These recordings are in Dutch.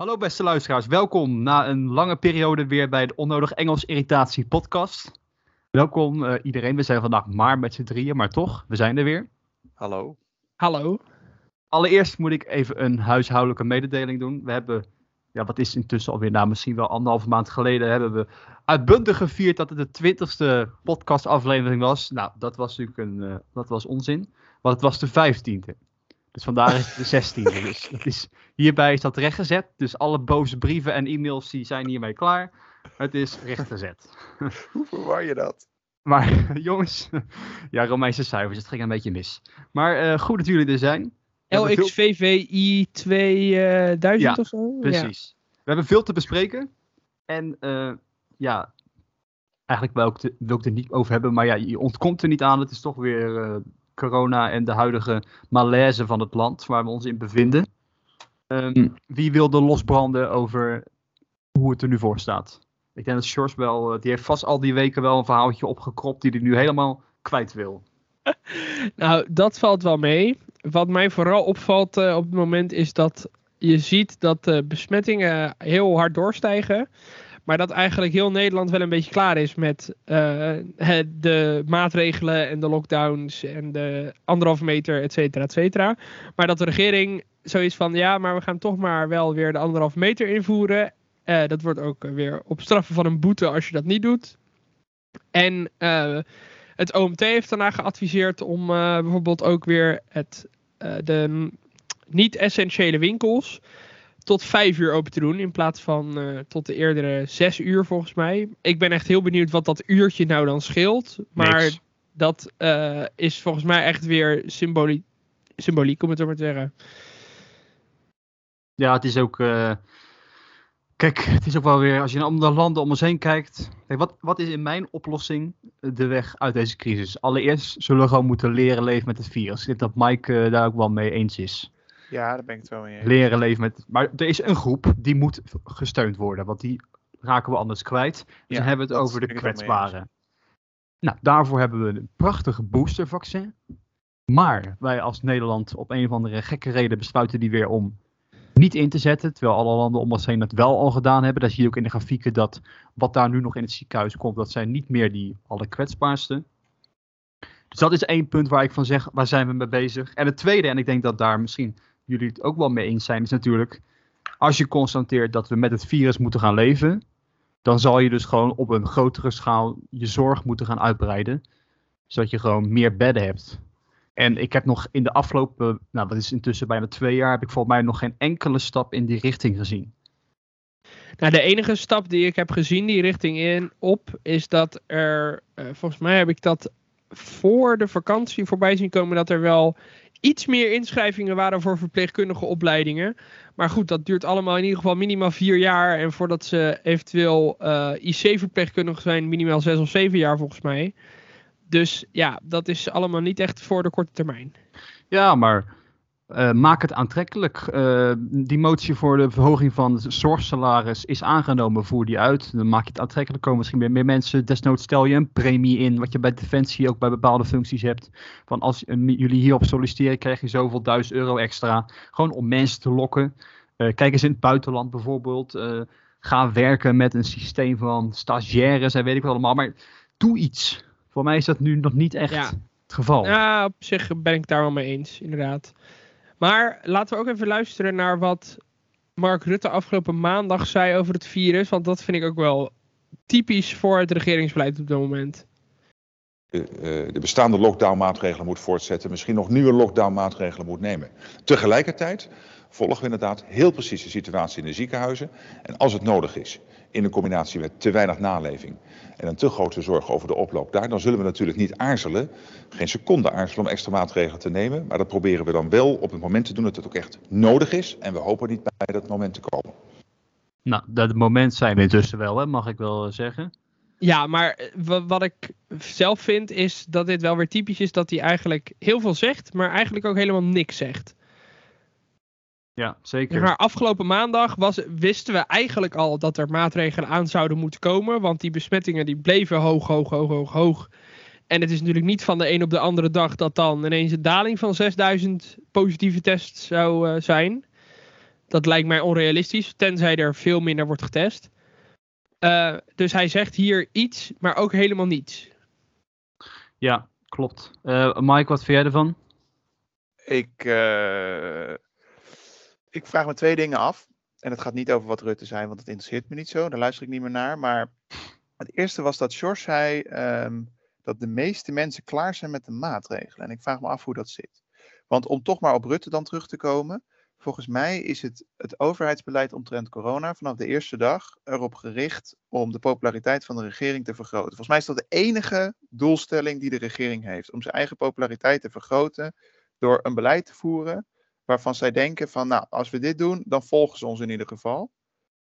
Hallo beste luisteraars, welkom na een lange periode weer bij de Onnodig Engels Irritatie podcast. Welkom uh, iedereen, we zijn vandaag maar met z'n drieën, maar toch, we zijn er weer. Hallo. Hallo. Allereerst moet ik even een huishoudelijke mededeling doen. We hebben, ja wat is intussen alweer, nou misschien wel anderhalve maand geleden, hebben we uitbundig gevierd dat het de twintigste podcastaflevering was. Nou, dat was natuurlijk een, uh, dat was onzin, want het was de vijftiende. Dus vandaar is het de zestiende. Dus dat is, hierbij is dat rechtgezet. Dus alle boze brieven en e-mails die zijn hiermee klaar. Het is rechtgezet. Hoe verwar je dat? Maar jongens, ja, Romeinse cijfers, het ging een beetje mis. Maar uh, goed dat jullie er zijn. LXVVI 2000 ja, of zo? Precies. Ja. We hebben veel te bespreken. En uh, ja, eigenlijk wil ik, te, wil ik het er niet over hebben. Maar ja, je ontkomt er niet aan. Het is toch weer uh, corona en de huidige malaise van het land waar we ons in bevinden. Um, wie wilde losbranden over hoe het er nu voor staat? Ik denk dat Sjors wel, die heeft vast al die weken wel een verhaaltje opgekropt die hij nu helemaal kwijt wil. nou, dat valt wel mee. Wat mij vooral opvalt uh, op het moment is dat je ziet dat de besmettingen heel hard doorstijgen. Maar dat eigenlijk heel Nederland wel een beetje klaar is met uh, de maatregelen en de lockdowns en de anderhalve meter, et cetera, et cetera. Maar dat de regering zoiets van, ja, maar we gaan toch maar wel weer de anderhalve meter invoeren. Uh, dat wordt ook weer op straffen van een boete als je dat niet doet. En uh, het OMT heeft daarna geadviseerd om bijvoorbeeld ook weer het, de niet-essentiële winkels tot vijf uur open te doen. In plaats van uh, tot de eerdere zes uur volgens mij. Ik ben echt heel benieuwd wat dat uurtje nou dan scheelt. Maar Niks. dat uh, is volgens mij echt weer symboliek, symboliek om het zo maar te zeggen. Ja, het is ook... Uh, kijk, het is ook wel weer... Als je naar de landen om ons heen kijkt... Kijk, wat, wat is in mijn oplossing de weg uit deze crisis? Allereerst zullen we gewoon moeten leren leven met het virus. Ik denk dat Mike daar ook wel mee eens is. Ja, daar ben ik het wel mee eens. Leren leven met. Maar er is een groep die moet gesteund worden, want die raken we anders kwijt. Dus ja, dan hebben we het over de kwetsbaren. Nou, daarvoor hebben we een prachtige boostervaccin. Maar wij als Nederland op een of andere gekke reden besluiten die weer om niet in te zetten. Terwijl alle landen om ons heen het wel al gedaan hebben. Dat zie je ook in de grafieken dat wat daar nu nog in het ziekenhuis komt, dat zijn niet meer die allerkwetsbaarste. Dus dat is één punt waar ik van zeg, waar zijn we mee bezig? En het tweede, en ik denk dat daar misschien jullie het ook wel mee eens zijn, is natuurlijk, als je constateert dat we met het virus moeten gaan leven, dan zal je dus gewoon op een grotere schaal je zorg moeten gaan uitbreiden, zodat je gewoon meer bedden hebt. En ik heb nog in de afgelopen, nou dat is intussen bijna twee jaar, heb ik volgens mij nog geen enkele stap in die richting gezien. Nou, de enige stap die ik heb gezien die richting in op, is dat er, uh, volgens mij heb ik dat voor de vakantie voorbij zien komen, dat er wel iets meer inschrijvingen waren voor verpleegkundige opleidingen. Maar goed, dat duurt allemaal in ieder geval minimaal vier jaar. En voordat ze eventueel uh, IC-verpleegkundige zijn, minimaal zes of zeven jaar volgens mij. Dus ja, dat is allemaal niet echt voor de korte termijn. Ja, maar uh, maak het aantrekkelijk. Uh, die motie voor de verhoging van het zorgsalaris is aangenomen. Voer die uit. Dan maak je het aantrekkelijk. komen misschien weer meer mensen. Desnoods stel je een premie in. Wat je bij Defensie ook bij bepaalde functies hebt. Van als uh, jullie hierop solliciteren, krijg je zoveel duizend euro extra. Gewoon om mensen te lokken. kijk eens in het buitenland bijvoorbeeld. ga werken met een systeem van stagiaires en weet ik wat allemaal. Maar doe iets. Voor mij is dat nu nog niet echt ja. het geval. Ja, op zich ben ik daar wel mee eens, inderdaad. Maar laten we ook even luisteren naar wat Mark Rutte afgelopen maandag zei over het virus. Want dat vind ik ook wel typisch voor het regeringsbeleid op dit moment. De bestaande lockdown-maatregelen moet voortzetten, misschien nog nieuwe lockdown-maatregelen moet nemen. Tegelijkertijd volgen we inderdaad heel precies de situatie in de ziekenhuizen. En als het nodig is, in een combinatie met te weinig naleving en een te grote zorg over de oploop daar, dan zullen we natuurlijk niet aarzelen, geen seconde aarzelen om extra maatregelen te nemen. Maar dat proberen we dan wel op het moment te doen dat het ook echt nodig is. En we hopen niet bij dat moment te komen. Nou, dat moment zijn we intussen wel, hè, mag ik wel zeggen. Ja, maar wat ik zelf vind is dat dit wel weer typisch is dat hij eigenlijk heel veel zegt, maar eigenlijk ook helemaal niks zegt. Ja, zeker. Maar afgelopen maandag was, wisten we eigenlijk al dat er maatregelen aan zouden moeten komen. Want die besmettingen die bleven hoog, hoog, hoog, hoog, hoog. En het is natuurlijk niet van de een op de andere dag dat dan ineens een daling van 6000 positieve tests zou uh, zijn. dat lijkt mij onrealistisch, tenzij er veel minder wordt getest. Uh, dus hij zegt hier iets, maar ook helemaal niets. Ja, klopt. Uh, Mike, wat vind jij ervan? Ik, uh, ik vraag me twee dingen af. En het gaat niet over wat Rutte zei, want het interesseert me niet zo. Daar luister ik niet meer naar. Maar het eerste was dat George zei um, dat de meeste mensen klaar zijn met de maatregelen. En ik vraag me af hoe dat zit. Want om toch maar op Rutte dan terug te komen. Volgens mij is het, het overheidsbeleid omtrent corona vanaf de eerste dag erop gericht om de populariteit van de regering te vergroten. Volgens mij is dat de enige doelstelling die de regering heeft. Om zijn eigen populariteit te vergroten door een beleid te voeren waarvan zij denken van nou, als we dit doen, dan volgen ze ons in ieder geval.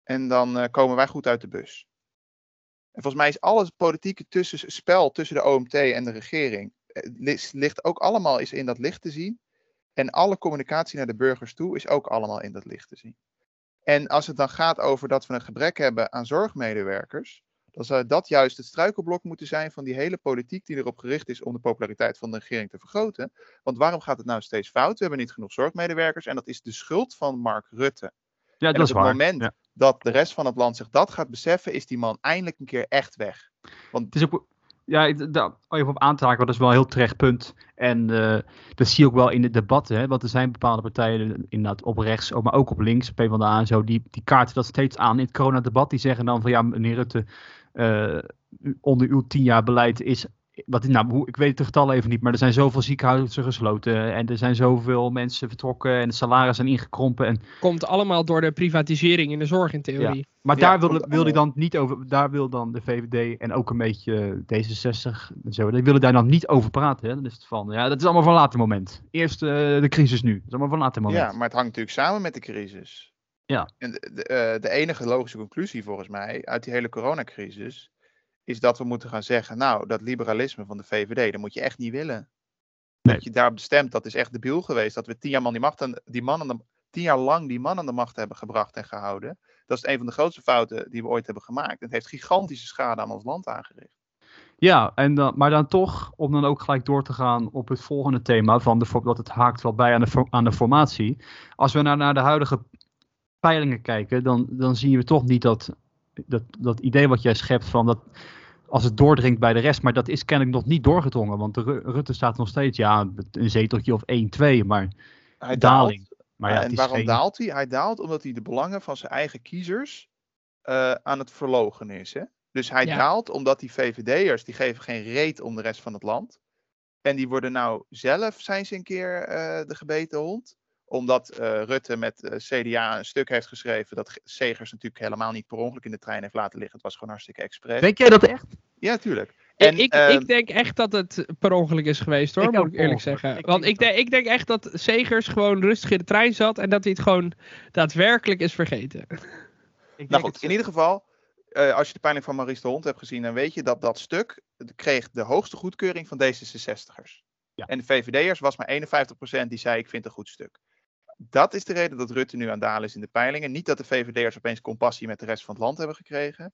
En dan uh, komen wij goed uit de bus. En volgens mij is alles politieke tussen, spel tussen de OMT en de regering, eh, ligt ook allemaal is in dat licht te zien. En alle communicatie naar de burgers toe is ook allemaal in dat licht te zien. En als het dan gaat over dat we een gebrek hebben aan zorgmedewerkers, dan zou dat juist het struikelblok moeten zijn van die hele politiek die erop gericht is om de populariteit van de regering te vergroten. Want waarom gaat het nou steeds fout? We hebben niet genoeg zorgmedewerkers en dat is de schuld van Mark Rutte. Ja, en dat is op het waar. moment dat de rest van het land zich dat gaat beseffen, is die man eindelijk een keer echt weg. Want het is ook, ja, daar even op aan te haken, dat is wel een heel terecht punt. En uh, dat zie je ook wel in de debatten. Hè, want er zijn bepaalde partijen, inderdaad op rechts, maar ook op links, PvdA en zo, die, die kaarten dat steeds aan in het coronadebat. Die zeggen dan van ja, meneer Rutte, onder uw tien jaar beleid is wat, nou, ik weet de getallen even niet, maar er zijn zoveel ziekenhuizen gesloten en er zijn zoveel mensen vertrokken en de salarissen zijn ingekrompen. En... Komt allemaal door de privatisering in de zorg in theorie. Ja. Maar daar wil, wil hij dan niet over, daar wil dan de VVD en ook een beetje D66 en zo, die willen daar dan niet over praten. Hè? Dan is het van, ja, dat is allemaal van later moment. Eerst uh, de crisis nu, dat is allemaal van later moment. Ja, maar het hangt natuurlijk samen met de crisis. Ja. En de, de, uh, de enige logische conclusie volgens mij uit die hele coronacrisis is dat we moeten gaan zeggen, nou, dat liberalisme van de VVD, dat moet je echt niet willen. Nee. Dat je daarop stemt, dat is echt debiel geweest. Dat we tien jaar, man die macht aan, die man aan de, tien jaar lang die man aan de macht hebben gebracht en gehouden. Dat is een van de grootste fouten die we ooit hebben gemaakt. Het heeft gigantische schade aan ons land aangericht. Ja, en dan, maar dan toch, om dan ook gelijk door te gaan op het volgende thema, van de, dat het haakt wel bij aan de, aan de formatie. Als we naar, naar de huidige peilingen kijken, dan, dan zien we toch niet dat, dat, dat idee wat jij schept van dat als het doordringt bij de rest, maar dat is kennelijk nog niet doorgedrongen, want de Rutte staat nog steeds, ja, een zeteltje of 1-2, maar hij daling. Daalt. Maar ja, en waarom geen... daalt hij? Hij daalt omdat hij de belangen van zijn eigen kiezers uh, aan het verlogen is. Hè? Dus hij ja. daalt omdat die VVD'ers, die geven geen reet om de rest van het land. En die worden nou zelf, zijn ze een keer uh, de gebeten hond omdat uh, Rutte met uh, CDA een stuk heeft geschreven dat Segers natuurlijk helemaal niet per ongeluk in de trein heeft laten liggen. Het was gewoon hartstikke expres. Denk jij dat echt? Ja, tuurlijk. En, ik, uh, ik, denk echt dat het per ongeluk is geweest hoor, ik moet ik eerlijk zeggen. Ik Want ik, denk, ik denk echt dat Segers gewoon rustig in de trein zat en dat hij het gewoon daadwerkelijk is vergeten. nou goed, in ieder geval, uh, als je de peiling van Maurice de Hond hebt gezien, dan weet je dat dat stuk kreeg de hoogste goedkeuring van D66'ers. Ja. En de VVD'ers was maar 51% die zei ik vind het een goed stuk dat is de reden dat Rutte nu aan dalen is in de peilingen. Niet dat de VVD'ers opeens compassie met de rest van het land hebben gekregen.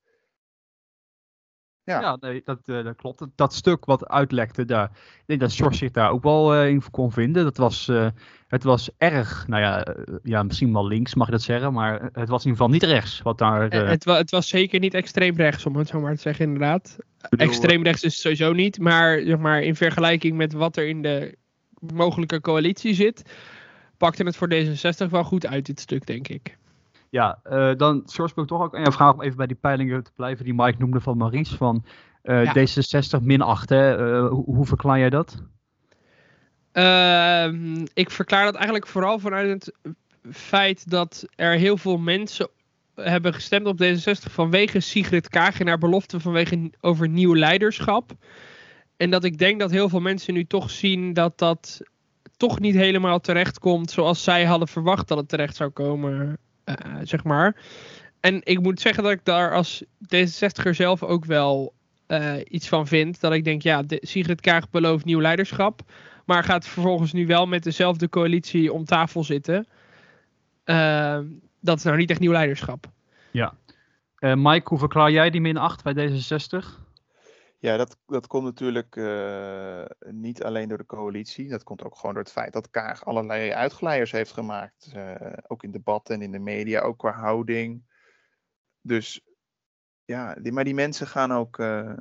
Ja, ja nee, dat, uh, dat klopt. Dat, stuk wat uitlekte, daar, ik denk dat George zich daar ook wel uh, in kon vinden. Dat was, uh, het was erg, nou ja, ja, misschien wel links mag je dat zeggen, maar het was in ieder geval niet rechts. Wat daar, het, wa het, was zeker niet extreem rechts, om het zo maar te zeggen, inderdaad. Bedoel, extreem rechts is het sowieso niet, maar, zeg maar in vergelijking met wat er in de mogelijke coalitie zit, pakte het voor D66 wel goed uit, dit stuk, denk ik. Ja, uh, dan ik toch ook een vraag om even bij die peilingen te blijven die Mike noemde van Maries. Van uh, ja. D66 min 8, hè? Uh, hoe, hoe, verklaar jij dat? Ehm, ik verklaar dat eigenlijk vooral vanuit het feit dat er heel veel mensen hebben gestemd op D66 vanwege Sigrid Kaag en haar belofte vanwege over nieuw leiderschap. En dat ik denk dat heel veel mensen nu toch zien dat dat toch niet helemaal terecht komt zoals zij hadden verwacht dat het terecht zou komen, uh, zeg maar. En ik moet zeggen dat ik daar als D66er zelf ook wel uh, iets van vind. Dat ik denk, ja, de, Sigrid Kaag belooft nieuw leiderschap. Maar gaat vervolgens nu wel met dezelfde coalitie om tafel zitten. Uh, dat is nou niet echt nieuw leiderschap. Ja. Mike, hoe verklaar jij die min 8 bij D66? Ja, dat, dat komt natuurlijk uh, niet alleen door de coalitie. Dat komt ook gewoon door het feit dat Kaag allerlei uitglijers heeft gemaakt. Uh, ook in debatten en in de media, ook qua houding. Dus ja, die, maar die mensen gaan ook. Uh,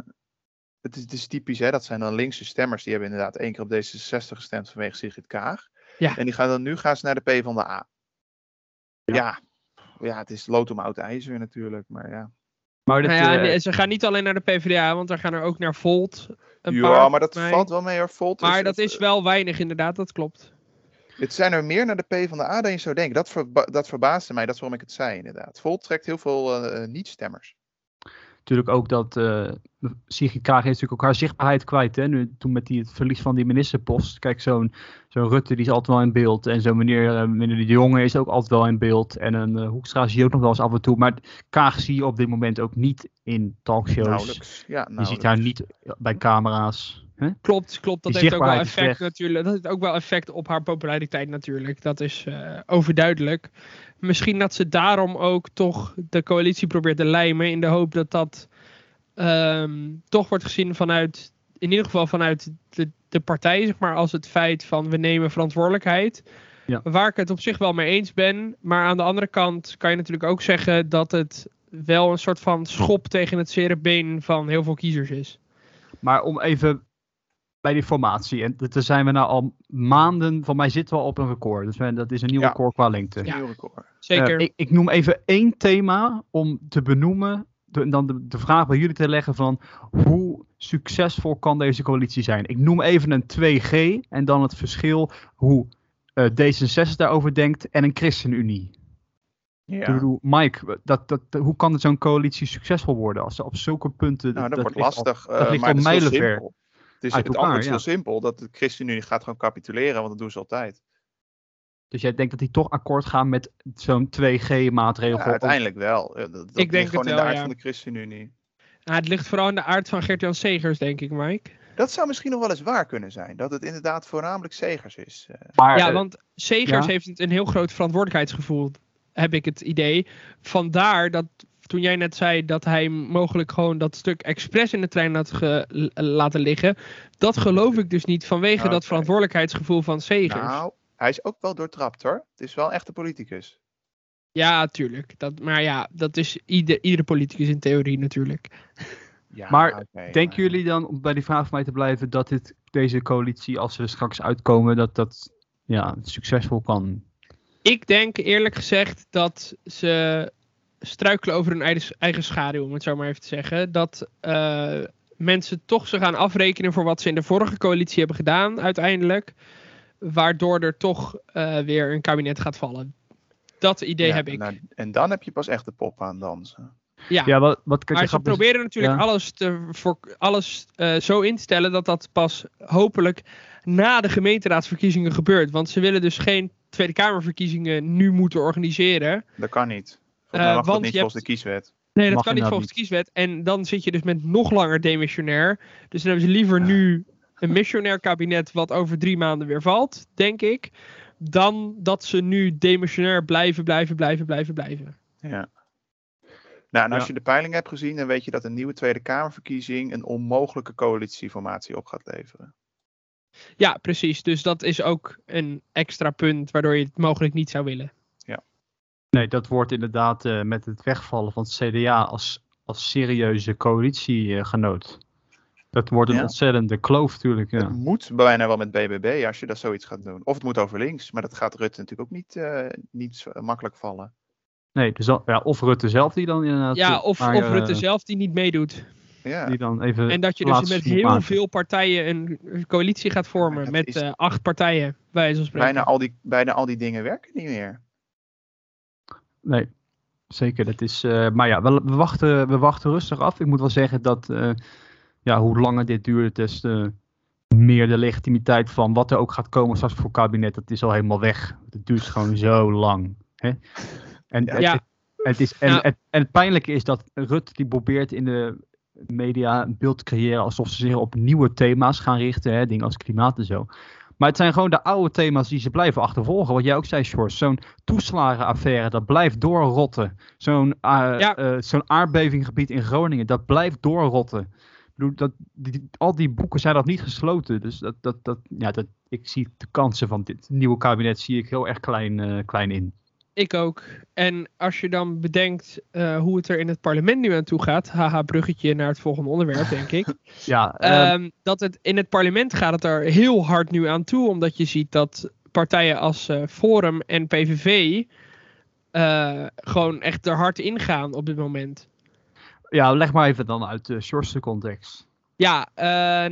het, is, het is typisch, hè? dat zijn dan linkse stemmers. Die hebben inderdaad één keer op D66 gestemd vanwege Sigrid Kaag. Ja. En die gaan dan nu gaan ze naar de P van de A. Ja, ja, ja het is lood om oud ijzer natuurlijk, maar ja. Maar dat, nou ja, uh, ze gaan niet alleen naar de PvdA, want daar gaan er ook naar Volt. Een ja, paar, maar dat valt wel mee hoor. Volt maar dat is wel weinig inderdaad, dat klopt. Het zijn er meer naar de P van de A dan je zou denken. Dat, verba dat verbaasde mij, dat is waarom ik het zei inderdaad. Volt trekt heel veel uh, niet-stemmers natuurlijk ook dat uh, Sigrid Kaag heeft natuurlijk ook haar zichtbaarheid kwijt. Hè? Nu, toen met die, het verlies van die ministerpost. Kijk, zo'n zo'n Rutte die is altijd wel in beeld. En zo'n meneer, uh, meneer De Jonge is ook altijd wel in beeld. En een uh, Hoekstra zie je ook nog wel eens af en toe. Maar Kaag zie je op dit moment ook niet in talkshows. Nauwelijks. Ja, nauwelijks. Je ziet haar niet bij camera's. Huh? Klopt, klopt. Dat heeft ook wel effect natuurlijk. Dat heeft ook wel effect op haar populariteit natuurlijk. Dat is uh, overduidelijk. Misschien dat ze daarom ook toch de coalitie probeert te lijmen. In de hoop dat dat um, toch wordt gezien vanuit, in ieder geval vanuit de, de partij, zeg maar, als het feit van we nemen verantwoordelijkheid. Ja. Waar ik het op zich wel mee eens ben. Maar aan de andere kant kan je natuurlijk ook zeggen dat het wel een soort van schop tegen het zere been van heel veel kiezers is. Maar om even bij die formatie. En daar zijn we nou al maanden, van mij zitten we al op een record. Dus dat is een nieuw record qua lengte. Ja, nieuw record. Zeker. Uh, ik, ik, noem even één thema om te benoemen. De, dan de, de vraag bij jullie te leggen van hoe succesvol kan deze coalitie zijn? Ik noem even een 2G en dan het verschil hoe uh, D66 daarover denkt en een ChristenUnie. Ja. Bedoel, Mike, dat, dat, hoe kan het zo'n coalitie succesvol worden als ze op zulke punten. Nou, dat, dat wordt lastig. Al, dat uh, ligt al mijlenver. Dus het elkaar, antwoord is heel simpel. Dat de ChristenUnie gaat gewoon capituleren, want dat doen ze altijd. Dus jij denkt dat die toch akkoord gaan met zo'n 2G-maatregel? Ja, uiteindelijk wel. Dat, ik denk gewoon het wel, in de aard van de ChristenUnie. Nou, het ligt vooral in de aard van Gert-Jan Segers, denk ik, Mike. Dat zou misschien nog wel eens waar kunnen zijn. Dat het inderdaad voornamelijk Segers is. Eh. Maar, ja, eh, want Segers heeft een heel groot verantwoordelijkheidsgevoel, heb ik het idee. Vandaar dat toen jij net zei dat hij mogelijk gewoon dat stuk expres in de trein had laten liggen. Dat geloof ik dus niet vanwege dat verantwoordelijkheidsgevoel van Segers. Nou, hij is ook wel doortrapt hoor. Het is wel echt een politicus. Ja, tuurlijk. Dat, maar ja, dat is ieder, iedere politicus in theorie natuurlijk. Ja, maar denken jullie dan, om bij die vraag van mij te blijven, dat dit, deze coalitie, als ze straks uitkomen, dat dat ja, succesvol kan? Ik denk eerlijk gezegd dat ze struikelen over hun eigen, schaduw, om het zo maar even te zeggen. Dat uh, mensen toch ze gaan afrekenen voor wat ze in de vorige coalitie hebben gedaan, uiteindelijk. Waardoor er toch uh, weer een kabinet gaat vallen. Dat idee heb ik. Nou, en dan heb je pas echt de pop aan dansen. Ja, ja wat, wat maar ze proberen natuurlijk alles, te, voor, alles uh, zo in te stellen dat dat pas hopelijk na de gemeenteraadsverkiezingen gebeurt. Want ze willen dus geen Tweede Kamerverkiezingen nu moeten organiseren. Dat kan niet. Volgens mij mag uh, dat niet volgens de kieswet. Nee, dat kan niet volgens de kieswet. En dan zit je dus met nog langer demissionair. Dus dan hebben ze liever nu een missionair kabinet wat over drie maanden weer valt, denk ik. Dan dat ze nu demissionair blijven, blijven, blijven, blijven, blijven. Ja. Nou, en als je de peiling hebt gezien, dan weet je dat een nieuwe Tweede Kamerverkiezing een onmogelijke coalitieformatie op gaat leveren. Ja, precies. Dus dat is ook een extra punt waardoor je het mogelijk niet zou willen. Nee, dat wordt inderdaad uh, met het wegvallen van het CDA als, als serieuze coalitiegenoot. Dat wordt een ontzettende kloof natuurlijk. Ja. Het moet bijna wel met BBB als je dat zoiets gaat doen. Of het moet over links, maar dat gaat Rutte natuurlijk ook niet, uh, niet makkelijk vallen. Nee, dus al, ja, of Rutte zelf die dan inderdaad... Ja, of, maar, of Rutte uh, zelf die niet meedoet. Ja. Die dan even en dat je dus met heel maken. veel partijen een coalitie gaat vormen. met is... acht partijen, bij zo'n spreken. Bijna al, die, bijna al die dingen werken niet meer. Nee, zeker. Dat is, uh, maar ja, we, we, wachten, we wachten rustig af. Ik moet wel zeggen dat uh, ja, hoe langer dit duurt, des te meer de legitimiteit van wat er ook gaat komen straks voor kabinet, dat is al helemaal weg. Het duurt gewoon zo lang. Hè? En, ja. Het, het, is, en, ja. het, en het pijnlijke is dat Rutte die probeert in de media een beeld te creëren alsof ze zich op nieuwe thema's gaan richten, hè, dingen als klimaat en zo. Maar het zijn gewoon de oude thema's die ze blijven achtervolgen. Wat jij ook zei, Sjors. Zo'n toeslagenaffaire, dat blijft doorrotten. Zo'n uh, ja. uh, zo'n aardbevinggebied in Groningen, dat blijft doorrotten. Dat, die, al die boeken zijn dat niet gesloten. Dus dat, dat, dat, ja, dat, ik zie de kansen van dit nieuwe kabinet zie ik heel erg klein, uh, klein in. Ik ook. En als je dan bedenkt uh, hoe het er in het parlement nu aan toe gaat, haha, bruggetje naar het volgende onderwerp, denk ik. ja, um, dat het in het parlement gaat het er heel hard nu aan toe, omdat je ziet dat partijen als uh, Forum en PVV gewoon echt er hard ingaan op dit moment. Ja, leg maar even dan uit de shortste context. Ja, uh,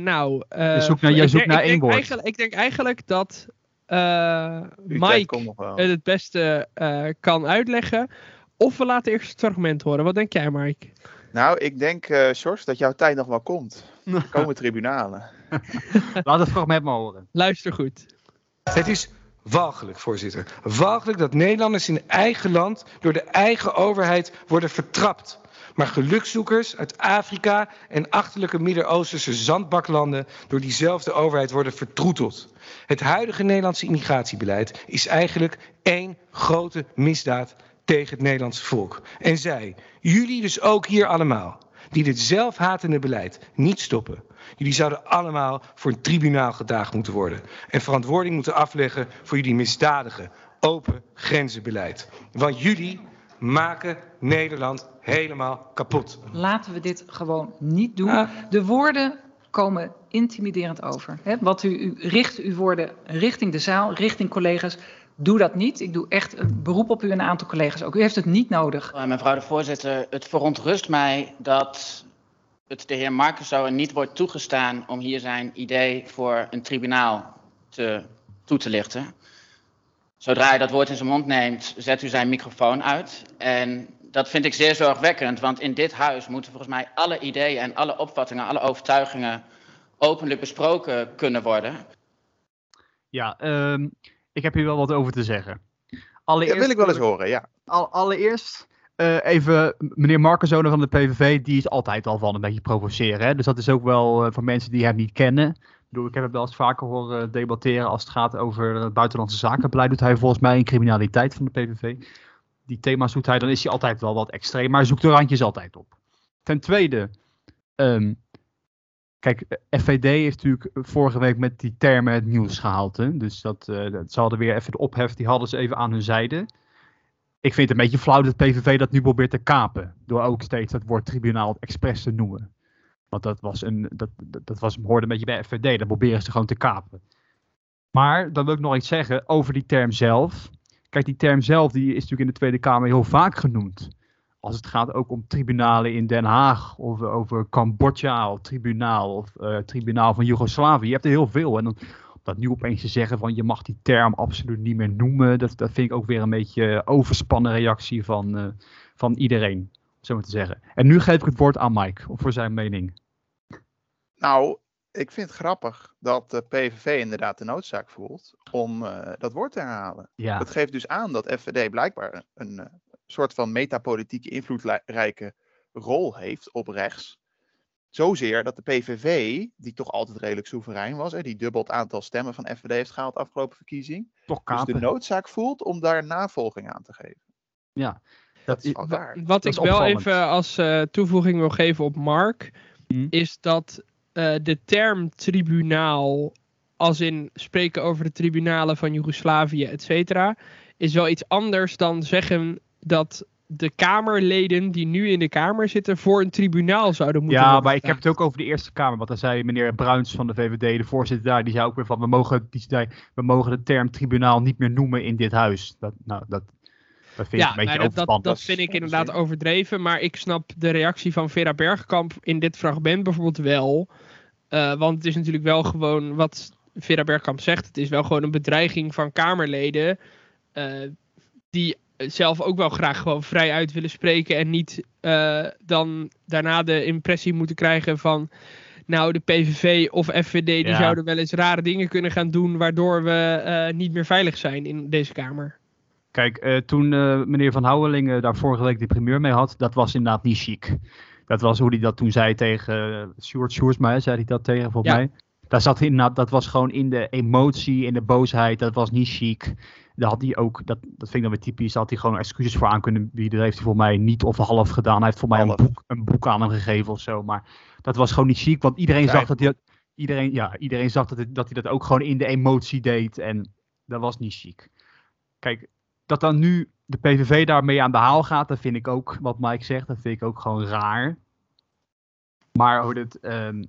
nou. je zoekt naar, je zoekt naar één woord. Ik denk eigenlijk dat uh, Mike het het beste uh, kan uitleggen. Of we laten eerst het fragment horen. Wat denk jij, Mike? Nou, ik denk, uh, Sjors, dat jouw tijd nog wel komt. Er komen tribunalen. Laat het fragment maar horen. Luister goed. Het is walgelijk, voorzitter. Walgelijk dat Nederlanders in eigen land door de eigen overheid worden vertrapt. Maar gelukzoekers uit Afrika en achterlijke Midden-Oosterse zandbaklanden door diezelfde overheid worden vertroeteld. Het huidige Nederlandse immigratiebeleid is eigenlijk één grote misdaad tegen het Nederlandse volk. En zij, jullie dus ook hier allemaal, die dit zelfhatende beleid niet stoppen. Jullie zouden allemaal voor een tribunaal gedaagd moeten worden. En verantwoording moeten afleggen voor jullie misdadige, open grenzenbeleid. Want jullie maken Nederland helemaal kapot. Laten we dit gewoon niet doen. De woorden komen intimiderend over. Wat u, u richt uw woorden richting de zaal, richting collega's. Doe dat niet. Ik doe echt een beroep op u en een aantal collega's ook. U heeft het niet nodig. Mevrouw de voorzitter, het verontrust mij dat het de heer Markensauer niet wordt toegestaan om hier zijn idee voor een tribunaal te, toe te lichten. Zodra hij dat woord in zijn mond neemt, zet u zijn microfoon uit. En dat vind ik zeer zorgwekkend, want in dit huis moeten volgens mij alle ideeën en alle opvattingen, alle overtuigingen openlijk besproken kunnen worden. Ja, um, ik heb hier wel wat over te zeggen. Allereerst, dat wil ik wel eens horen, ja. Al, allereerst uh, even meneer Markenzonen van de PVV, die is altijd al van een beetje provoceren. Hè? Dus dat is ook wel uh, voor mensen die hem niet kennen. Ik, bedoel, ik heb het wel eens vaker horen debatteren als het gaat over het buitenlandse zakenbeleid. Doet hij volgens mij in criminaliteit van de PVV die thema's zoekt hij, dan is hij altijd wel wat extreem. Maar hij zoekt de randjes altijd op. Ten tweede, um, kijk, FVD heeft natuurlijk vorige week met die termen het nieuws gehaald. Hè? Dus dat, uh, ze hadden weer even de ophef, die hadden ze even aan hun zijde. Ik vind het een beetje flauw dat PVV dat nu probeert te kapen. Door ook steeds dat woord tribunaal expres te noemen. Want dat, was een, dat, dat, dat was, hoorde een beetje bij FVD. Dat proberen ze gewoon te kapen. Maar dan wil ik nog iets zeggen over die term zelf. Kijk, die term zelf die is natuurlijk in de Tweede Kamer heel vaak genoemd. Als het gaat ook om tribunalen in Den Haag, of over Cambodja, of tribunaal, of uh, tribunaal van Joegoslavië. Je hebt er heel veel. En dan, dat nu opeens te zeggen van je mag die term absoluut niet meer noemen, dat, dat vind ik ook weer een beetje overspannen reactie van, uh, van iedereen, zo maar te zeggen. En nu geef ik het woord aan Mike, voor zijn mening. Nou, ik vind het grappig dat de PVV inderdaad de noodzaak voelt om uh, dat woord te herhalen. Ja. Dat geeft dus aan dat FVD blijkbaar een uh, soort van metapolitieke invloedrijke rol heeft op rechts. Zozeer dat de PVV, die toch altijd redelijk soeverein was, hè, die dubbel het aantal stemmen van FVD heeft gehaald de afgelopen verkiezing, toch dus de noodzaak voelt om daar navolging aan te geven. Ja, dat, is al waar. Wat Dat ik is wel opvallend. even als uh, toevoeging wil geven op Mark, Hm. is dat uh, de term tribunaal, als in spreken over de tribunalen van Joegoslavië, et cetera, is wel iets anders dan zeggen dat de Kamerleden die nu in de Kamer zitten voor een tribunaal zouden moeten Ja, maar ik heb het ook over de Eerste Kamer. Want dan zei meneer Bruins van de VVD, de voorzitter daar, die zei ook weer van, we mogen, die zei, we mogen de term tribunaal niet meer noemen in dit huis. Dat, nou, dat, dat vind ik Ja, een beetje nou, dat, dat, dat vind ik inderdaad overdreven. Maar ik snap de reactie van Vera Bergkamp in dit fragment bijvoorbeeld wel. Uh, want het is natuurlijk wel gewoon wat Vera Bergkamp zegt. Het is wel gewoon een bedreiging van Kamerleden. Uh, die zelf ook wel graag gewoon vrij uit willen spreken. En niet uh, dan daarna de impressie moeten krijgen van. Nou, de PVV of FVD die Ja. zouden wel eens rare dingen kunnen gaan doen. Waardoor we niet meer veilig zijn in deze Kamer. Kijk, toen meneer Van Houwelingen daar vorige week de primeur mee had, dat was inderdaad niet chic. Dat was hoe hij dat toen zei tegen uh, Sjoerd Sjoerdsma, zei hij dat tegen volgens Ja. mij. Daar zat inderdaad, dat was gewoon in de emotie, in de boosheid, dat was niet chic. Daar had hij ook, dat, dat vind ik dan weer typisch, daar had hij gewoon excuses voor aan kunnen bieden. Dat heeft hij voor mij niet of half gedaan. Hij heeft voor mij een boek, een boek aan hem gegeven of zo. Maar dat was gewoon niet chic, want iedereen zag dat hij iedereen, ja, iedereen zag dat, het, dat hij dat ook gewoon in de emotie deed. En dat was niet chic. Kijk, dat dan nu de PVV daarmee aan de haal gaat, dat vind ik ook, wat Mike zegt, dat vind ik ook gewoon raar. Maar hoe het, um,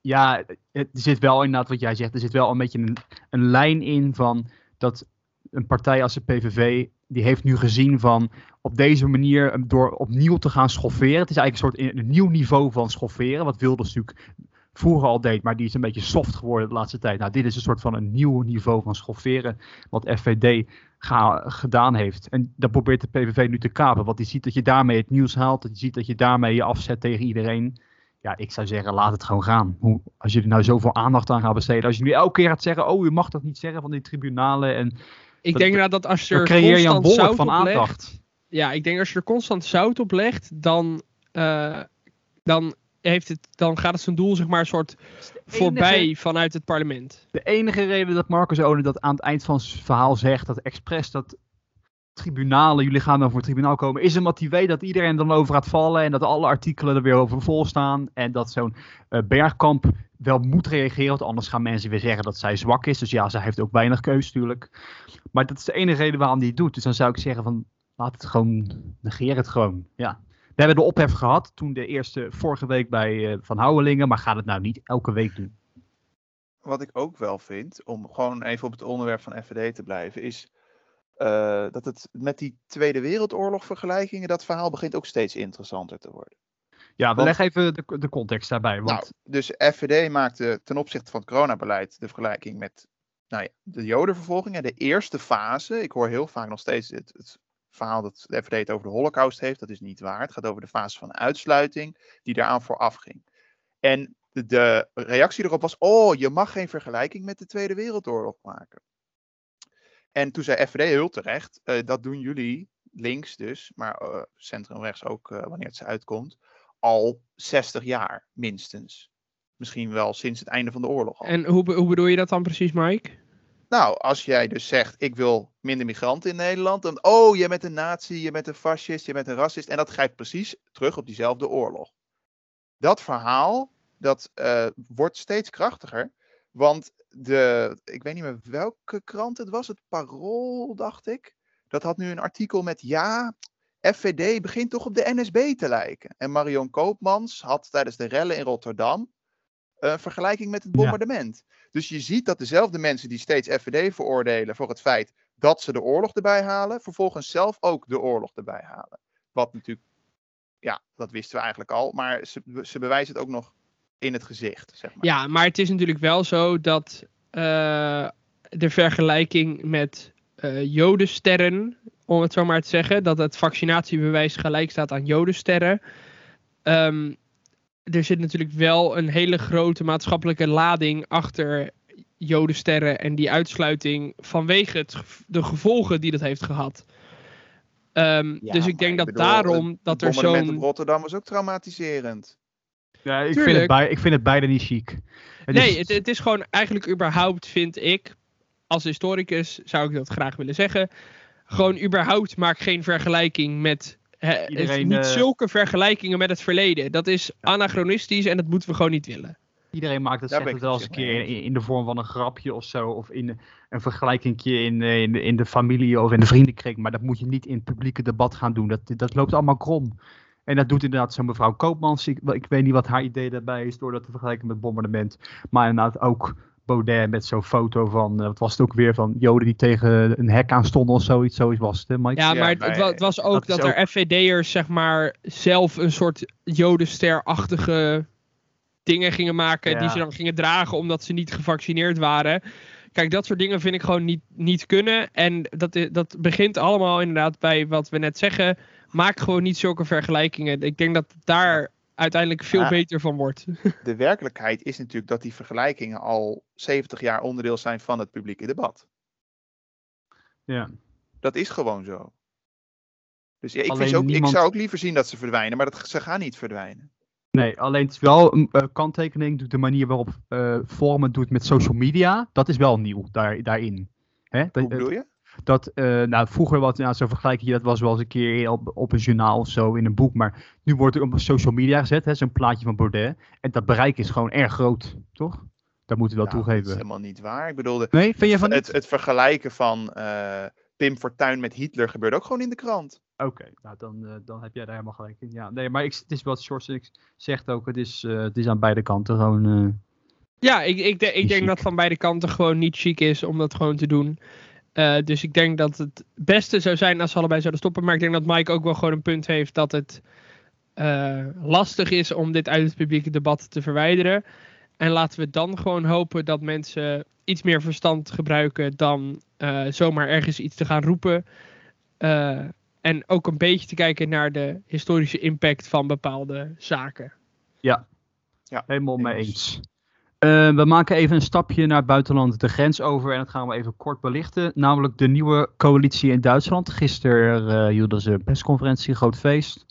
ja, het zit wel inderdaad wat jij zegt, er zit wel een beetje een, een lijn in van dat een partij als de PVV, die heeft nu gezien van op deze manier door opnieuw te gaan schofferen. Het is eigenlijk een soort een nieuw niveau van schofferen, wat Wilders natuurlijk vroeger al deed, maar die is een beetje soft geworden de laatste tijd. Nou, dit is een soort van een nieuw niveau van schofferen, wat FVD ga, gedaan heeft. En dat probeert de PVV nu te kapen, want die ziet dat je daarmee het nieuws haalt, dat je ziet dat je daarmee je afzet tegen iedereen. Ja, ik zou zeggen, laat het gewoon gaan. Hoe, als je er nou zoveel aandacht aan gaat besteden, als je nu elke keer gaat zeggen, oh, u mag dat niet zeggen van die tribunalen en... Ik denk nou dat als je er creëer je een wolk van aandacht. ja, ik denk als je er constant zout op legt, dan, uh, dan heeft het, dan gaat het zijn doel zeg maar een soort voorbij vanuit het parlement. De enige reden dat Marcus Oden dat aan het eind van zijn verhaal zegt, dat expres dat tribunalen, jullie gaan dan voor het tribunaal komen, is omdat hij weet dat iedereen dan over gaat vallen en dat alle artikelen er weer over vol staan en dat zo'n uh, Bergkamp wel moet reageren, want anders gaan mensen weer zeggen dat zij zwak is. Dus ja, zij heeft ook weinig keus natuurlijk. Maar dat is de enige reden waarom hij het doet. Dus dan zou ik zeggen van, laat het gewoon, negeer het gewoon, ja. We hebben de ophef gehad toen de eerste vorige week bij uh, Van Houwelingen, maar gaat het nou niet elke week doen. Wat ik ook wel vind, om gewoon even op het onderwerp van FVD te blijven, is uh, dat het met die Tweede Wereldoorlog vergelijkingen, dat verhaal begint ook steeds interessanter te worden. Ja, we leggen even de, de context daarbij. Want... Nou, dus FVD maakte ten opzichte van het coronabeleid de vergelijking met nou ja, de jodenvervolging. De eerste fase, ik hoor heel vaak nog steeds het, het verhaal dat de FVD het over de holocaust heeft, dat is niet waar. Het gaat over de fase van uitsluiting die daaraan vooraf ging. En de, reactie erop was, oh, je mag geen vergelijking met de Tweede Wereldoorlog maken. En toen zei FVD heel terecht, uh, dat doen jullie, links dus, maar uh, centrum rechts ook uh, wanneer het ze uitkomt, al 60 jaar minstens. Misschien wel sinds het einde van de oorlog. Al. En hoe, hoe bedoel je dat dan precies, Mike? Nou, als jij dus zegt, ik wil minder migranten in Nederland, dan, oh, je bent een nazi, je bent een fascist, je bent een racist. En dat grijpt precies terug op diezelfde oorlog. Dat verhaal, dat uh, wordt steeds krachtiger. Want de, ik weet niet meer welke krant het was, het Parool, dacht ik. Dat had nu een artikel met, ja, FVD begint toch op de NSB te lijken. En Marion Koopmans had tijdens de rellen in Rotterdam een vergelijking met het bombardement. Ja. Dus je ziet dat dezelfde mensen die steeds FVD veroordelen voor het feit dat ze de oorlog erbij halen, vervolgens zelf ook de oorlog erbij halen. Wat natuurlijk, ja, dat wisten we eigenlijk al, maar ze, ze bewijzen het ook nog in het gezicht. Zeg maar. Ja, maar het is natuurlijk wel zo dat uh, de vergelijking met uh, jodensterren, om het zo maar te zeggen, dat het vaccinatiebewijs gelijk staat aan jodensterren. Um, er zit natuurlijk wel een hele grote maatschappelijke lading achter Jodensterren en die uitsluiting vanwege het, de gevolgen die dat heeft gehad. Um, ja, dus ik denk dat bedoel, daarom dat er zo'n... in Rotterdam was ook traumatiserend. Ja, ik vind, het bij, ik vind het beide niet chic. Het nee, is... Het, het is gewoon eigenlijk überhaupt, vind ik, als historicus zou ik dat graag willen zeggen. Gewoon überhaupt maak geen vergelijking met He, Iedereen, niet uh, zulke vergelijkingen met het verleden. Dat is anachronistisch en dat moeten we gewoon niet willen. Iedereen maakt het, zegt het wel eens een keer in, in, de vorm van een grapje of zo. Of in een vergelijking in, in, de, in de familie of in de vriendenkring. Maar dat moet je niet in het publieke debat gaan doen. Dat, dat loopt allemaal krom. En dat doet inderdaad zo'n mevrouw Koopmans. Ik, ik, weet niet wat haar idee daarbij is door dat te vergelijken met bombardement. Maar inderdaad ook Baudet met zo'n foto van, uh, wat was het ook weer, van Joden die tegen een hek aan stonden of zoiets. Zoiets was het, hè Mike? Ja, maar het, het was ook dat, dat er ook... FVD'ers, zeg maar, zelf een soort Jodenster-achtige dingen gingen maken. Ja. Die ze dan gingen dragen omdat ze niet gevaccineerd waren. Kijk, dat soort dingen vind ik gewoon niet, niet kunnen. En dat, dat begint allemaal inderdaad bij wat we net zeggen. Maak gewoon niet zulke vergelijkingen. Ik denk dat daar uiteindelijk veel ja, beter van wordt. De werkelijkheid is natuurlijk dat die vergelijkingen al 70 jaar onderdeel zijn van het publieke debat. Ja. Dat is gewoon zo. Dus ja, ik, vind ook, niemand... ik zou ook liever zien dat ze verdwijnen, maar dat, ze gaan niet verdwijnen. Nee, alleen het is wel een uh, kanttekening. De manier waarop uh, Forum het doet met social media, dat is wel nieuw daar, daarin. Hè? Hoe bedoel je? Dat, uh, nou, vroeger wat, nou, zo vergelijk je, dat was wel eens een keer op, op een journaal of zo in een boek. Maar nu wordt er op social media gezet, zo'n plaatje van Baudet. En dat bereik is gewoon erg groot, toch? Dat moeten we wel nou, toegeven. Dat is helemaal niet waar. Ik bedoel, de, nee, vind je van het, het, vergelijken van uh, Pim Fortuyn met Hitler gebeurt ook gewoon in de krant. Oké, okay, nou dan, uh, dan heb jij daar helemaal gelijk in. Ja, nee, maar ik, het is wat Shorts zegt ook, het is, uh, het is aan beide kanten gewoon... ja, ik, ik, de, ik denk dat van beide kanten gewoon niet chic is om dat gewoon te doen. Uh, dus ik denk dat het beste zou zijn als ze allebei zouden stoppen. Maar ik denk dat Mike ook wel gewoon een punt heeft dat het uh, lastig is om dit uit het publieke debat te verwijderen. En laten we dan gewoon hopen dat mensen iets meer verstand gebruiken dan uh, zomaar ergens iets te gaan roepen. en ook een beetje te kijken naar de historische impact van bepaalde zaken. Ja, ja helemaal mee eens. Uh, we maken even een stapje naar het buitenland de grens over en dat gaan we even kort belichten. Namelijk de nieuwe coalitie in Duitsland. Gisteren uh, hielden ze een persconferentie, een groot feest.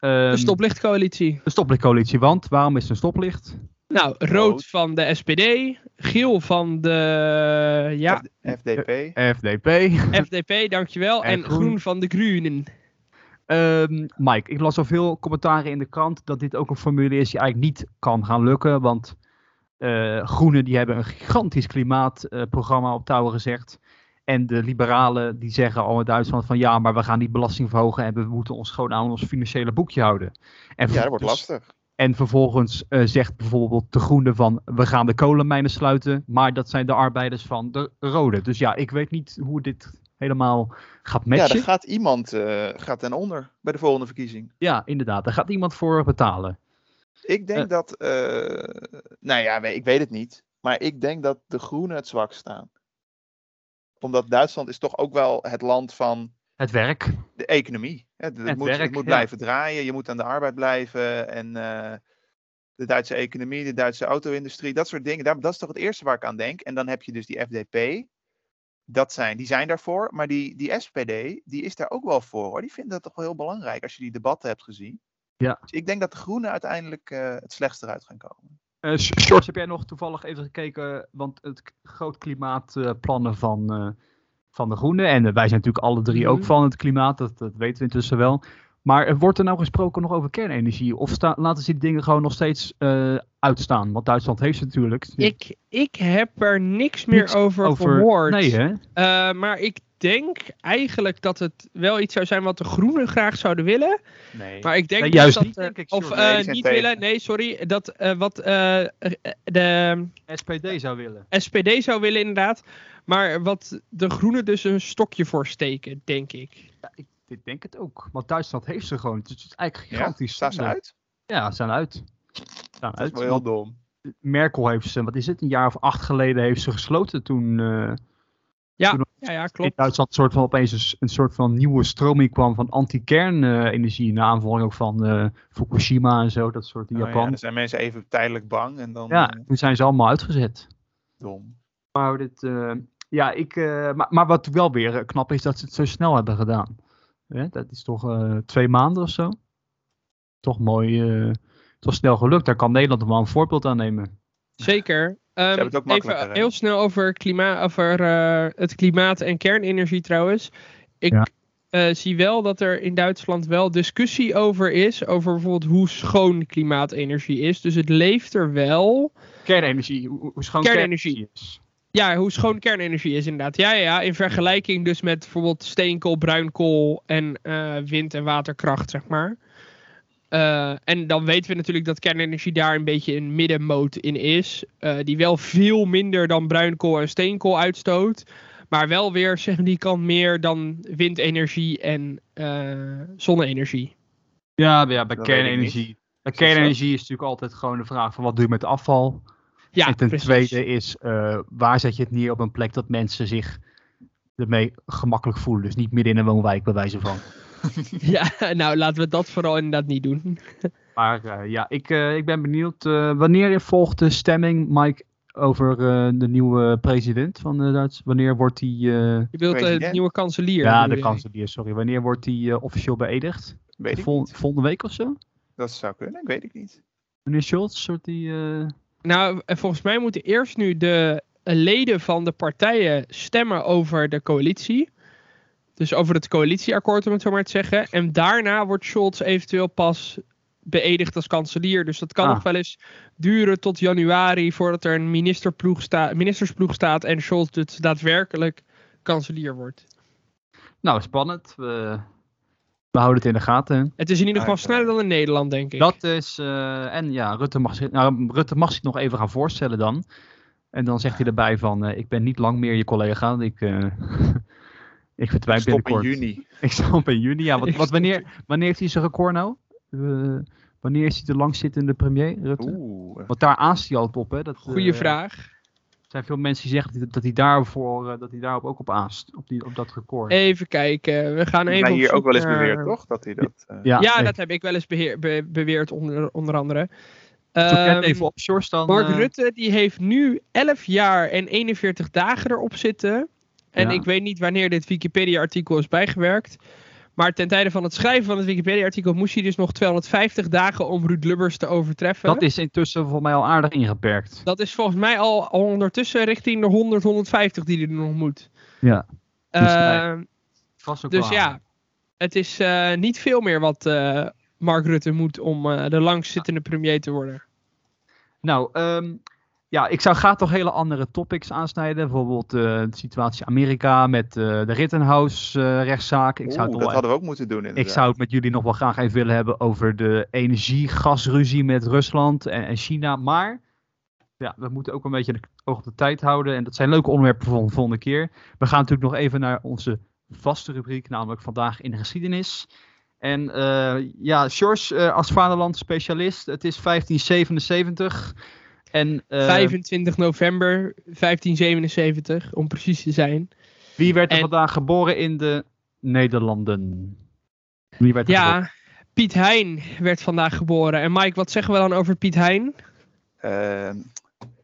Um, de stoplichtcoalitie. De stoplichtcoalitie, want waarom is het een stoplicht? Nou, rood, rood. van de SPD, geel van de ja, FDP. FDP. FDP, dankjewel. En, en groen. groen van de Groenen. Um, Mike, ik las al veel commentaren in de krant dat dit ook een formule is die eigenlijk niet kan gaan lukken, want uh, Groenen die hebben een gigantisch klimaatprogramma uh, op touwen gezegd. En de liberalen die zeggen al in Duitsland van ja, maar we gaan die belasting verhogen en we moeten ons gewoon aan ons financiële boekje houden. En ja, dat wordt lastig. En vervolgens uh, zegt bijvoorbeeld de Groene van we gaan de kolenmijnen sluiten, maar dat zijn de arbeiders van de Rode. Dus ja, ik weet niet hoe dit helemaal gaat matchen. Ja, daar gaat iemand uh, gaat ten onder bij de volgende verkiezing. Ja, inderdaad. Daar gaat iemand voor betalen. Ik denk uh, dat, uh, nou ja, ik weet het niet. Maar ik denk dat de groenen het zwak staan. Omdat Duitsland is toch ook wel het land van... Het werk. De economie. Het, het, het moet, werk, het moet ja. blijven draaien. Je moet aan de arbeid blijven. En uh, de Duitse economie, de Duitse auto-industrie, dat soort dingen. Dat, dat is toch het eerste waar ik aan denk. En dan heb je dus die FDP. Dat zijn, die zijn daarvoor. Maar die, die SPD, die is daar ook wel voor. Hoor. Die vinden dat toch wel heel belangrijk als je die debatten hebt gezien. Ja. Dus ik denk dat de groenen uiteindelijk uh, het slechtst eruit gaan komen. Uh, Shorts, heb jij nog toevallig even gekeken, want het groot klimaatplannen uh, van, van de groenen, en wij zijn natuurlijk alle drie mm -hmm. ook van het klimaat, dat, dat weten we intussen wel. Maar wordt er nou gesproken nog over kernenergie? Of sta, laten ze die dingen gewoon nog steeds uh, uitstaan? Want Duitsland heeft ze natuurlijk. Ik, ik heb er niks meer niks over, over gehoord. Nee, hè? Uh, maar ik denk eigenlijk dat het wel iets zou zijn wat de Groenen graag zouden willen. Nee, maar ik denk nee, juist dat, niet. Denk ik, of uh, niet tegen. willen, nee, sorry. Dat wat de SPD zou willen. SPD zou willen, inderdaad. Maar wat de Groenen dus een stokje voor steken, denk ik. Ja, ik ik denk het ook. Want Duitsland heeft ze gewoon. Het is eigenlijk gigantisch. Ja, staan ze uit? Ja, ze staan uit. Staan dat uit. is wel heel dom. Merkel heeft ze, wat is het, een jaar of acht geleden heeft ze gesloten toen... Uh, ja, toen ja, ja, klopt. In Duitsland een soort van, opeens een, een soort van nieuwe stroming kwam van anti-kernenergie. Uh, naar aanvolging ook van uh, Fukushima en zo, dat soort in oh, Japan. Ja, dan zijn mensen even tijdelijk bang en dan... Ja, toen zijn ze allemaal uitgezet. Dom. Maar, dit, ja, ik, maar, maar wat wel weer knap is, dat ze het zo snel hebben gedaan. Ja, dat is toch uh, twee maanden of zo. Toch mooi, uh, toch snel gelukt. Daar kan Nederland wel een voorbeeld aan nemen. Zeker. Um, even heel snel over, klimaat, over uh, het klimaat en kernenergie trouwens. Ik ja. zie wel dat er in Duitsland wel discussie over is. Over bijvoorbeeld hoe schoon klimaatenergie is. Dus het leeft er wel. Kernenergie, hoe, hoe schoon kernenergie, kernenergie is. Ja, hoe schoon kernenergie is inderdaad. Ja, ja, ja, in vergelijking dus met bijvoorbeeld steenkool, bruinkool en uh, wind- en waterkracht, zeg maar. Uh, en dan weten we natuurlijk dat kernenergie daar een beetje een middenmoot in is. Uh, die wel veel minder dan bruinkool en steenkool uitstoot. Maar wel weer, zeg die kan meer dan windenergie en zonne-energie. Ja, ja, bij dat kernenergie. Bij kernenergie is natuurlijk altijd gewoon de vraag van wat doe je met afval. Ja, en ten precies. tweede is, uh, waar zet je het neer op een plek dat mensen zich ermee gemakkelijk voelen. Dus niet midden in een woonwijk bij wijze van. ja, nou laten we dat vooral inderdaad niet doen. maar uh, ja, ik, uh, ik ben benieuwd. wanneer volgt de stemming, Mike, over de nieuwe president van Duits? Wanneer wordt die... je bedoelt de nieuwe kanselier? Ja, de kanselier, sorry. Wanneer wordt die officieel beëdigd? Weet ik Vol niet. Volgende week of zo? Dat zou kunnen, ik weet ik niet. Meneer Scholz, soort die... Uh... Nou, volgens mij moeten eerst nu de leden van de partijen stemmen over de coalitie. Dus over het coalitieakkoord, om het zo maar te zeggen. En daarna wordt Scholz eventueel pas beëdigd als kanselier. Dus dat kan ah. nog wel eens duren tot januari voordat er een ministerploeg sta ministersploeg staat en Scholz dus daadwerkelijk kanselier wordt. Nou, spannend. We, we houden het in de gaten. Het is in ieder geval sneller dan in Nederland, denk ik. Dat is, uh, en ja, Rutte mag, zich, nou, Rutte mag zich nog even gaan voorstellen dan. En dan zegt hij erbij van, uh, ik ben niet lang meer je collega. Ik, uh, ik verdwijn binnenkort. in juni. Ik stop in juni, ja. Wat, wat, wanneer, wanneer heeft hij zijn record nou? wanneer is hij de langzittende premier, Rutte? Oeh. Want daar aast hij altijd op, hè? Dat, Goeie vraag. Er zijn veel mensen die zeggen dat hij, daarvoor, dat hij daarop ook op aast, op, die, op dat record. Even kijken, we gaan even. hier ook wel eens beweerd, toch? Dat hij dat, ja, ja dat heb ik wel eens beheer, beweerd, onder, onder andere. Um, even op dan. Mark uh... Rutte die heeft nu 11 jaar en 41 dagen erop zitten. En ik weet niet wanneer dit Wikipedia-artikel is bijgewerkt. Maar ten tijde van het schrijven van het Wikipedia-artikel moest hij dus nog 250 dagen om Ruud Lubbers te overtreffen. Dat is intussen volgens mij al aardig ingeperkt. Dat is volgens mij al, ondertussen richting de 100, 150 die hij er nog moet. Ja. Dus, uh, dus ja, het is uh, niet veel meer wat uh, Mark Rutte moet om de langzittende premier te worden. Nou, um, ja, ik zou graag toch hele andere topics aansnijden. Bijvoorbeeld uh, de situatie Amerika met uh, de Rittenhouse-rechtszaak. Uh, dat hadden we ook moeten doen inderdaad. Ik zou het met jullie nog wel graag even willen hebben over de energie-gasruzie met Rusland en, en, China. Maar ja, we moeten ook een beetje de oog op de tijd houden. En dat zijn leuke onderwerpen voor de volgende keer. We gaan natuurlijk nog even naar onze vaste rubriek, namelijk vandaag in de geschiedenis. En uh, ja, George als vaderland specialist, het is 1577... En, uh, 25 november 1577, om precies te zijn. Wie werd er vandaag geboren in de Nederlanden? Wie werd ja, geboren? Piet Hein werd vandaag geboren. En Mike, wat zeggen we dan over Piet Hein? Uh,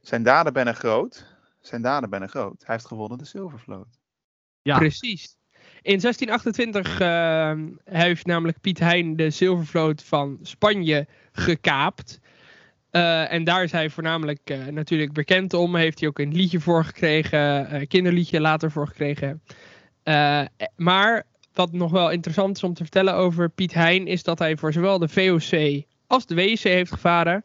zijn daden ben groot. Zijn daden ben groot. Hij heeft gewonnen de Zilvervloot. Ja. Precies. In 1628 uh, heeft namelijk Piet Hein de Zilvervloot van Spanje gekaapt. Uh, en daar is hij voornamelijk uh, natuurlijk bekend om. Heeft hij ook een liedje voor gekregen, een uh, kinderliedje later voor gekregen. Eh, maar wat nog wel interessant is om te vertellen over Piet Hein, is dat hij voor zowel de VOC als de WC heeft gevaren.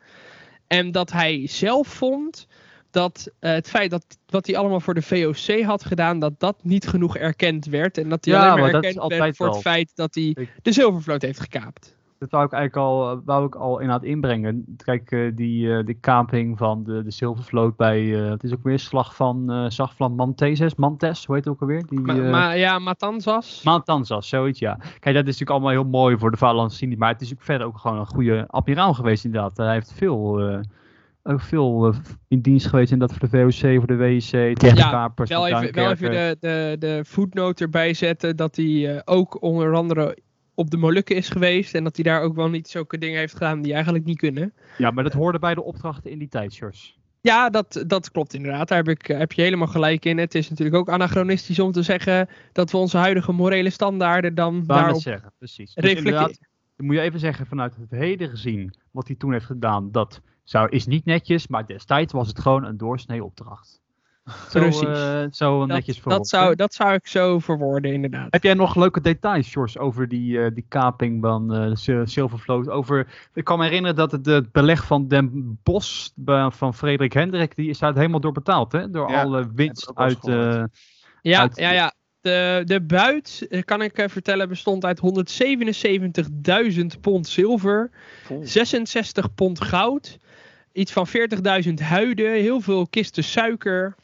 En dat hij zelf vond dat het feit dat wat hij allemaal voor de VOC had gedaan, dat dat niet genoeg erkend werd. En dat hij alleen maar erkend werd voor het feit dat hij de zilvervloot heeft gekaapt dat wou ik eigenlijk al, eh, wou ik al in inbrengen. Kijk, uh, die, uh, die kaping van de, de zilvervloot bij, uh, het is ook weer slag van, uh, van Manteses, Mantes, hoe heet het ook alweer? Die, ma, ma, ja, Matanzas. Matanzas, zoiets, ja. Kijk, dat is natuurlijk allemaal heel mooi voor de Vaderlandse maar het is ook verder ook gewoon een goede admiraal geweest inderdaad. Hij heeft veel, ook veel in dienst geweest in dat voor de VOC, voor de WIC, tegenkapers. Ja, wel even, wel even de, de, de footnote erbij zetten dat hij ook onder andere op de Molukken is geweest. En dat hij daar ook wel niet zulke dingen heeft gedaan die eigenlijk niet kunnen. Ja, maar dat hoorde bij de opdrachten in die tijd, George. Ja, dat, dat klopt inderdaad. Daar heb, ik, heb je helemaal gelijk in. Het is natuurlijk ook anachronistisch om te zeggen dat we onze huidige morele standaarden dan Waar daarop zeggen, precies. Dus dan moet je even zeggen, vanuit het heden gezien, wat hij toen heeft gedaan, dat zou, is niet netjes, maar destijds was het gewoon een doorsnee opdracht. Zo, Precies. Uh, zo netjes voor. Dat zou, dat zou ik zo verwoorden, inderdaad. Heb jij nog leuke details, George, over die, uh, die kaping van uh, de Silvervloot? Over, ik kan me herinneren dat het, het beleg van Den Bosch van Frederik Hendrik, die is daar helemaal door betaald, hè? Door ja, alle winst uit... ja, uit, ja, ja. De, de buit, kan ik vertellen, bestond uit 177.000 pond zilver, 66 pond goud, iets van 40.000 huiden, heel veel kisten suiker,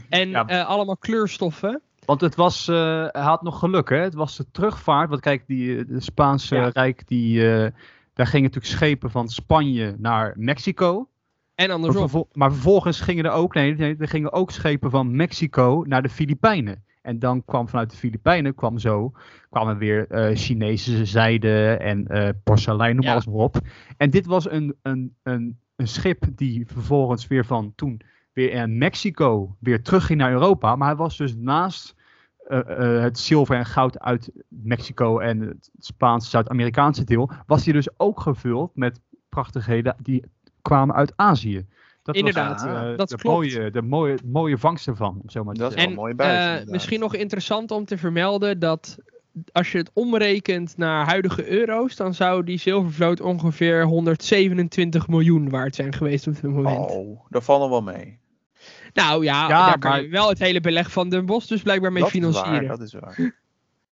en eh, allemaal kleurstoffen. Want het was, uh, hij had nog geluk, hè? Het was de terugvaart. Want kijk, die, eh, de Spaanse Rijk, die, uh, daar gingen natuurlijk schepen van Spanje naar Mexico. En andersom. Maar, maar, vervolgens gingen er ook, nee, nee, er gingen ook schepen van Mexico naar de Filipijnen. En dan kwam vanuit de Filipijnen, kwam zo, kwamen weer uh, Chinese zijde en uh, porselein, noem alles maar op. En dit was een, een, een, een schip die vervolgens weer van toen weer in Mexico weer terugging naar Europa. Maar hij was dus naast uh, uh, het zilver en goud uit Mexico en het Spaanse Zuid-Amerikaanse deel, was hij dus ook gevuld met prachtigheden die kwamen uit Azië. Dat Inderdaad, was, uh, dat de klopt. Mooie, de mooie, mooie vangst ervan, om zo maar te Dat is wel En mooi buiten. eh, misschien nog interessant om te vermelden dat als je het omrekent naar huidige euro's, dan zou die zilvervloot ongeveer 127 miljoen waard zijn geweest op dit moment. Oh, daar valt nog wel mee. Nou ja, Ja, daar kan maar- je wel het hele beleg van Den Bosch dus blijkbaar mee dat is financieren. waar, dat is waar.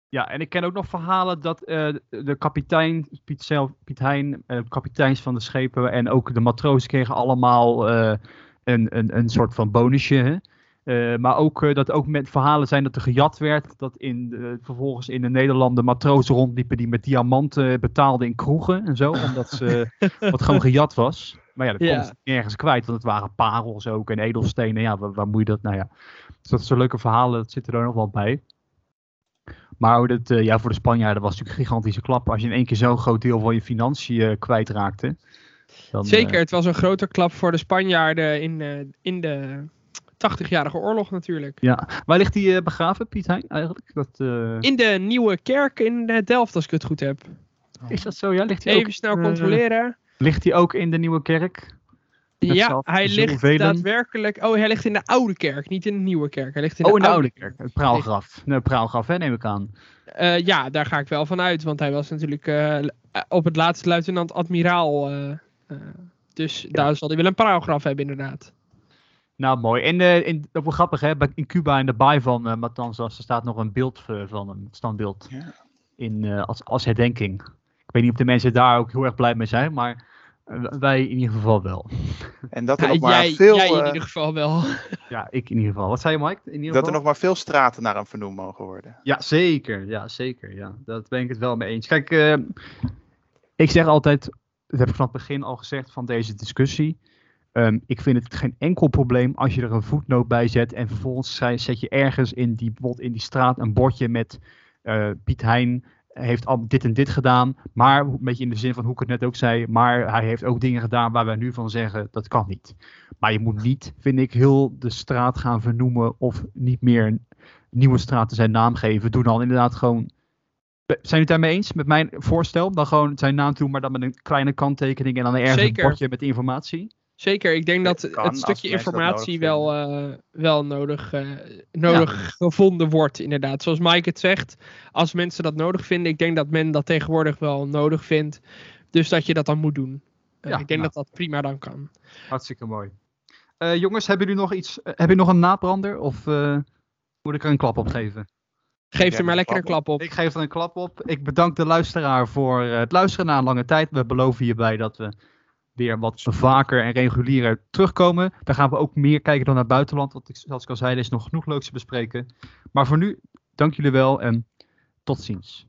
Ja, en ik ken ook nog verhalen dat eh, de kapitein, Piet, zelf, Piet Hein, eh, kapiteins van de schepen en ook de matrozen kregen allemaal eh, een, een, een soort van bonusje. Hè? Eh, maar ook dat ook met verhalen zijn dat er gejat werd. Dat in de- vervolgens in de Nederlanden matrozen rondliepen die met diamanten betaalden in kroegen en zo. Omdat ze wat gewoon gejat was. Maar ja, dat Ja. komt nergens kwijt. Want het waren parels ook en edelstenen. Ja, waar, waar moet je dat? Nou ja. Dus dat soort leuke verhalen, dat zit er nog wel bij. Maar dat, eh, ja, voor de Spanjaarden was het natuurlijk een gigantische klap. Als je in één keer zo'n groot deel van je financiën eh, kwijtraakte. Dan, Zeker, eh, het was een grote klap voor de Spanjaarden in, in de 80-jarige oorlog natuurlijk. ja. Waar ligt die begraven, Piet Hein, eigenlijk? Dat, In de nieuwe kerk in Delft, als ik het goed heb. is dat zo? Ja, ligt hij Even ook, snel controleren. Ligt hij ook in de nieuwe kerk? Ja, hij ligt daadwerkelijk. Oh, hij ligt in de oude kerk, niet in de nieuwe kerk. Hij ligt in oh, de, in de oude oude kerk. Het praalgraf. Nee, praalgraf, hè, neem ik aan. Eh, ja, daar ga ik wel van uit, want hij was natuurlijk eh, op het laatst luitenant-admiraal. eh, eh, dus daar zal hij wel een paragraaf hebben, inderdaad. Nou, mooi. En eh, in, dat was grappig, hè? bij- In Cuba, in de baai van Matanzas, er staat nog een beeld van hem, een standbeeld. Ja. In, eh, als, als herdenking. Ik weet niet of de mensen daar ook heel erg blij mee zijn, maar eh, wij in ieder geval wel. En dat er Ja, nog maar jij, veel, jij in eh, ieder geval wel. Ja, ik in ieder geval. Wat zei je, Mike? In ieder dat er nog maar veel straten naar hem vernoemd mogen worden. Ja, zeker. Ja, zeker. Ja, dat ben ik het wel mee eens. Kijk, eh, ik zeg altijd, dat heb ik vanaf het begin al gezegd van deze discussie. Ehm, ik vind het geen enkel probleem als je er een voetnoot bij zet en vervolgens zet je ergens in die, bijvoorbeeld in die straat een bordje met eh, Piet Hein heeft al dit en dit gedaan, maar een beetje in de zin van hoe ik het net ook zei, maar hij heeft ook dingen gedaan waar wij nu van zeggen dat kan niet. Maar je moet niet, vind ik, heel de straat gaan vernoemen of niet meer nieuwe straten zijn naam geven. Doe dan inderdaad gewoon. Zijn jullie het daarmee eens met mijn voorstel? Dan gewoon zijn naam doen, maar dan met een kleine kanttekening en dan ergens Zeker. een bordje met informatie. Zeker, ik denk dat Het kan, het als stukje informatie wel, eh, wel nodig, eh, nodig gevonden wordt, inderdaad. Zoals Mike het zegt, als mensen dat nodig vinden, ik denk dat men dat tegenwoordig wel nodig vindt. Dus dat je dat dan moet doen. Eh, Ja, ik denk nou. dat dat prima dan kan. Hartstikke mooi. Eh, jongens, hebben jullie nog iets? heb je nog een nabrander? Of eh, moet ik er een klap op geven? Geef er maar lekker een klap op. Ik geef er een klap op. Ik bedank de luisteraar voor het luisteren na een lange tijd. We beloven hierbij dat we weer wat vaker en regulierer terugkomen. Dan gaan we ook meer kijken dan naar het buitenland. Want ik, zoals ik al zei, er is nog genoeg leuks te bespreken. Maar voor nu, dank jullie wel en tot ziens.